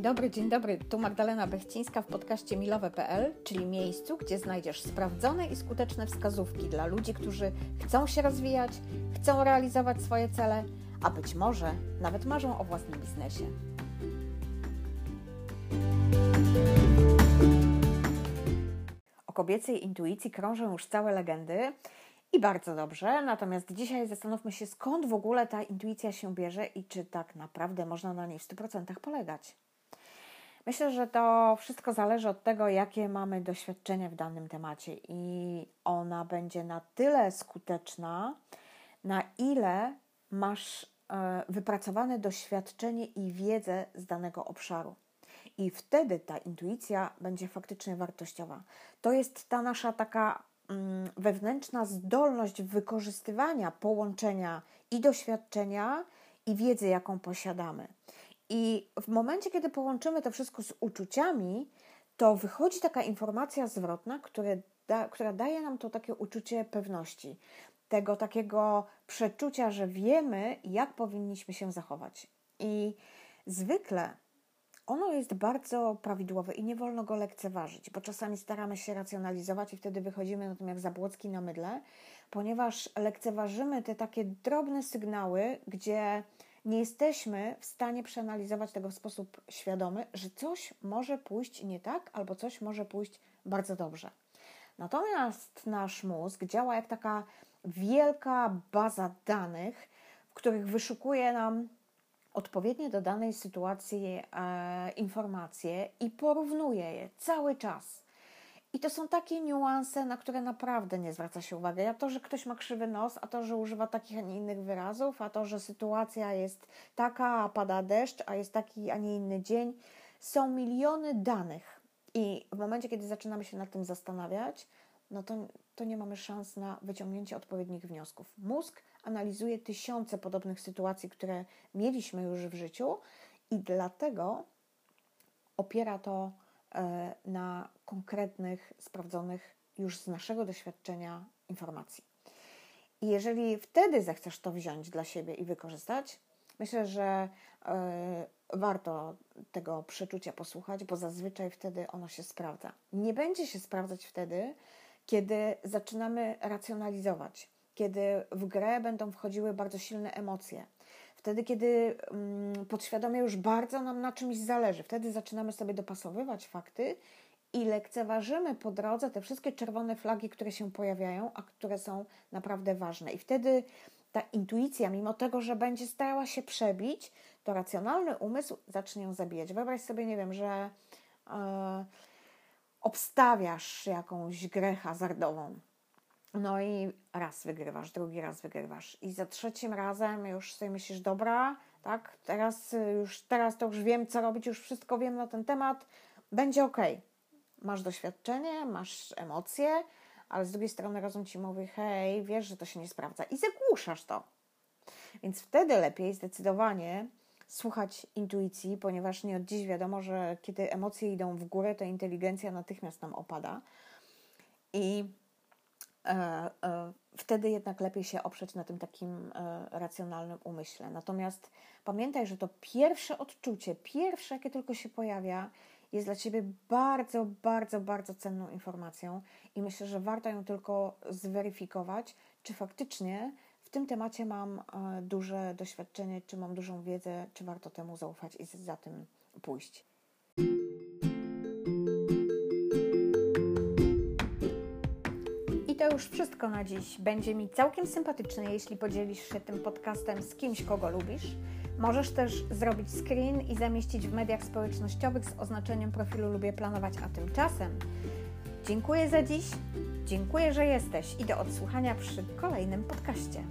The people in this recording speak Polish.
Dobry, dzień dobry. Tu Magdalena Bechcińska w podcaście milowe.pl, czyli miejscu, gdzie znajdziesz sprawdzone i skuteczne wskazówki dla ludzi, którzy chcą się rozwijać, chcą realizować swoje cele, a być może nawet marzą o własnym biznesie. O kobiecej intuicji krążą już całe legendy. I bardzo dobrze, natomiast dzisiaj zastanówmy się, skąd w ogóle ta intuicja się bierze i czy tak naprawdę można na niej w 100% polegać. Myślę, że to wszystko zależy od tego, jakie mamy doświadczenie w danym temacie, i ona będzie na tyle skuteczna, na ile masz e, wypracowane doświadczenie i wiedzę z danego obszaru. I wtedy ta intuicja będzie faktycznie wartościowa. To jest ta nasza taka mm, wewnętrzna zdolność wykorzystywania połączenia i doświadczenia, i wiedzy, jaką posiadamy. I w momencie, kiedy połączymy to wszystko z uczuciami, to wychodzi taka informacja zwrotna, które da, która daje nam to takie uczucie pewności, tego takiego przeczucia, że wiemy, jak powinniśmy się zachować. I zwykle ono jest bardzo prawidłowe i nie wolno go lekceważyć, bo czasami staramy się racjonalizować i wtedy wychodzimy na tym jak zabłocki na mydle, ponieważ lekceważymy te takie drobne sygnały, gdzie nie jesteśmy w stanie przeanalizować tego w sposób świadomy, że coś może pójść nie tak, albo coś może pójść bardzo dobrze. Natomiast nasz mózg działa jak taka wielka baza danych, w których wyszukuje nam odpowiednie do danej sytuacji e, informacje i porównuje je cały czas. I to są takie niuanse, na które naprawdę nie zwraca się uwagi. A to, że ktoś ma krzywy nos, a to, że używa takich, a nie innych wyrazów, a to, że sytuacja jest taka, a pada deszcz, a jest taki, a nie inny dzień. Są miliony danych. I w momencie, kiedy zaczynamy się nad tym zastanawiać, no to, to nie mamy szans na wyciągnięcie odpowiednich wniosków. Mózg analizuje tysiące podobnych sytuacji, które mieliśmy już w życiu, i dlatego opiera to na konkretnych, sprawdzonych już z naszego doświadczenia informacji. I jeżeli wtedy zechcesz to wziąć dla siebie i wykorzystać, myślę, że e, warto tego przeczucia posłuchać, bo zazwyczaj wtedy ono się sprawdza. Nie będzie się sprawdzać wtedy, kiedy zaczynamy racjonalizować, kiedy w grę będą wchodziły bardzo silne emocje. Wtedy, kiedy mm, podświadomie już bardzo nam na czymś zależy, wtedy zaczynamy sobie dopasowywać fakty i lekceważymy po drodze te wszystkie czerwone flagi, które się pojawiają, a które są naprawdę ważne. I wtedy ta intuicja, mimo tego, że będzie starała się przebić, to racjonalny umysł zacznie ją zabijać. Wyobraź sobie, nie wiem, że. Yy, obstawiasz jakąś grę hazardową. No i raz wygrywasz, drugi raz wygrywasz. I za trzecim razem już sobie myślisz, dobra, tak, teraz już, teraz to już wiem, co robić, już wszystko wiem na ten temat, będzie ok. Masz doświadczenie, masz emocje, ale z drugiej strony rozum ci mówi, hej, wiesz, że to się nie sprawdza i zagłuszasz to. Więc wtedy lepiej zdecydowanie słuchać intuicji, ponieważ nie od dziś wiadomo, że kiedy emocje idą w górę, to inteligencja natychmiast nam opada. I wtedy jednak lepiej się oprzeć na tym takim e, racjonalnym umyśle. Natomiast pamiętaj, że to pierwsze odczucie, pierwsze, jakie tylko się pojawia, jest dla Ciebie bardzo, bardzo, bardzo cenną informacją i myślę, że warto ją tylko zweryfikować, czy faktycznie w tym temacie mam e, duże doświadczenie, czy mam dużą wiedzę, czy warto temu zaufać i za tym pójść. To już wszystko na dziś. Będzie mi całkiem sympatyczne, jeśli podzielisz się tym podcastem z kimś, kogo lubisz. Możesz też zrobić screen i zamieścić w mediach społecznościowych z oznaczeniem profilu Lubię Planować, a tymczasem dziękuję za dziś, dziękuję, że jesteś i do odsłuchania przy kolejnym podcaście.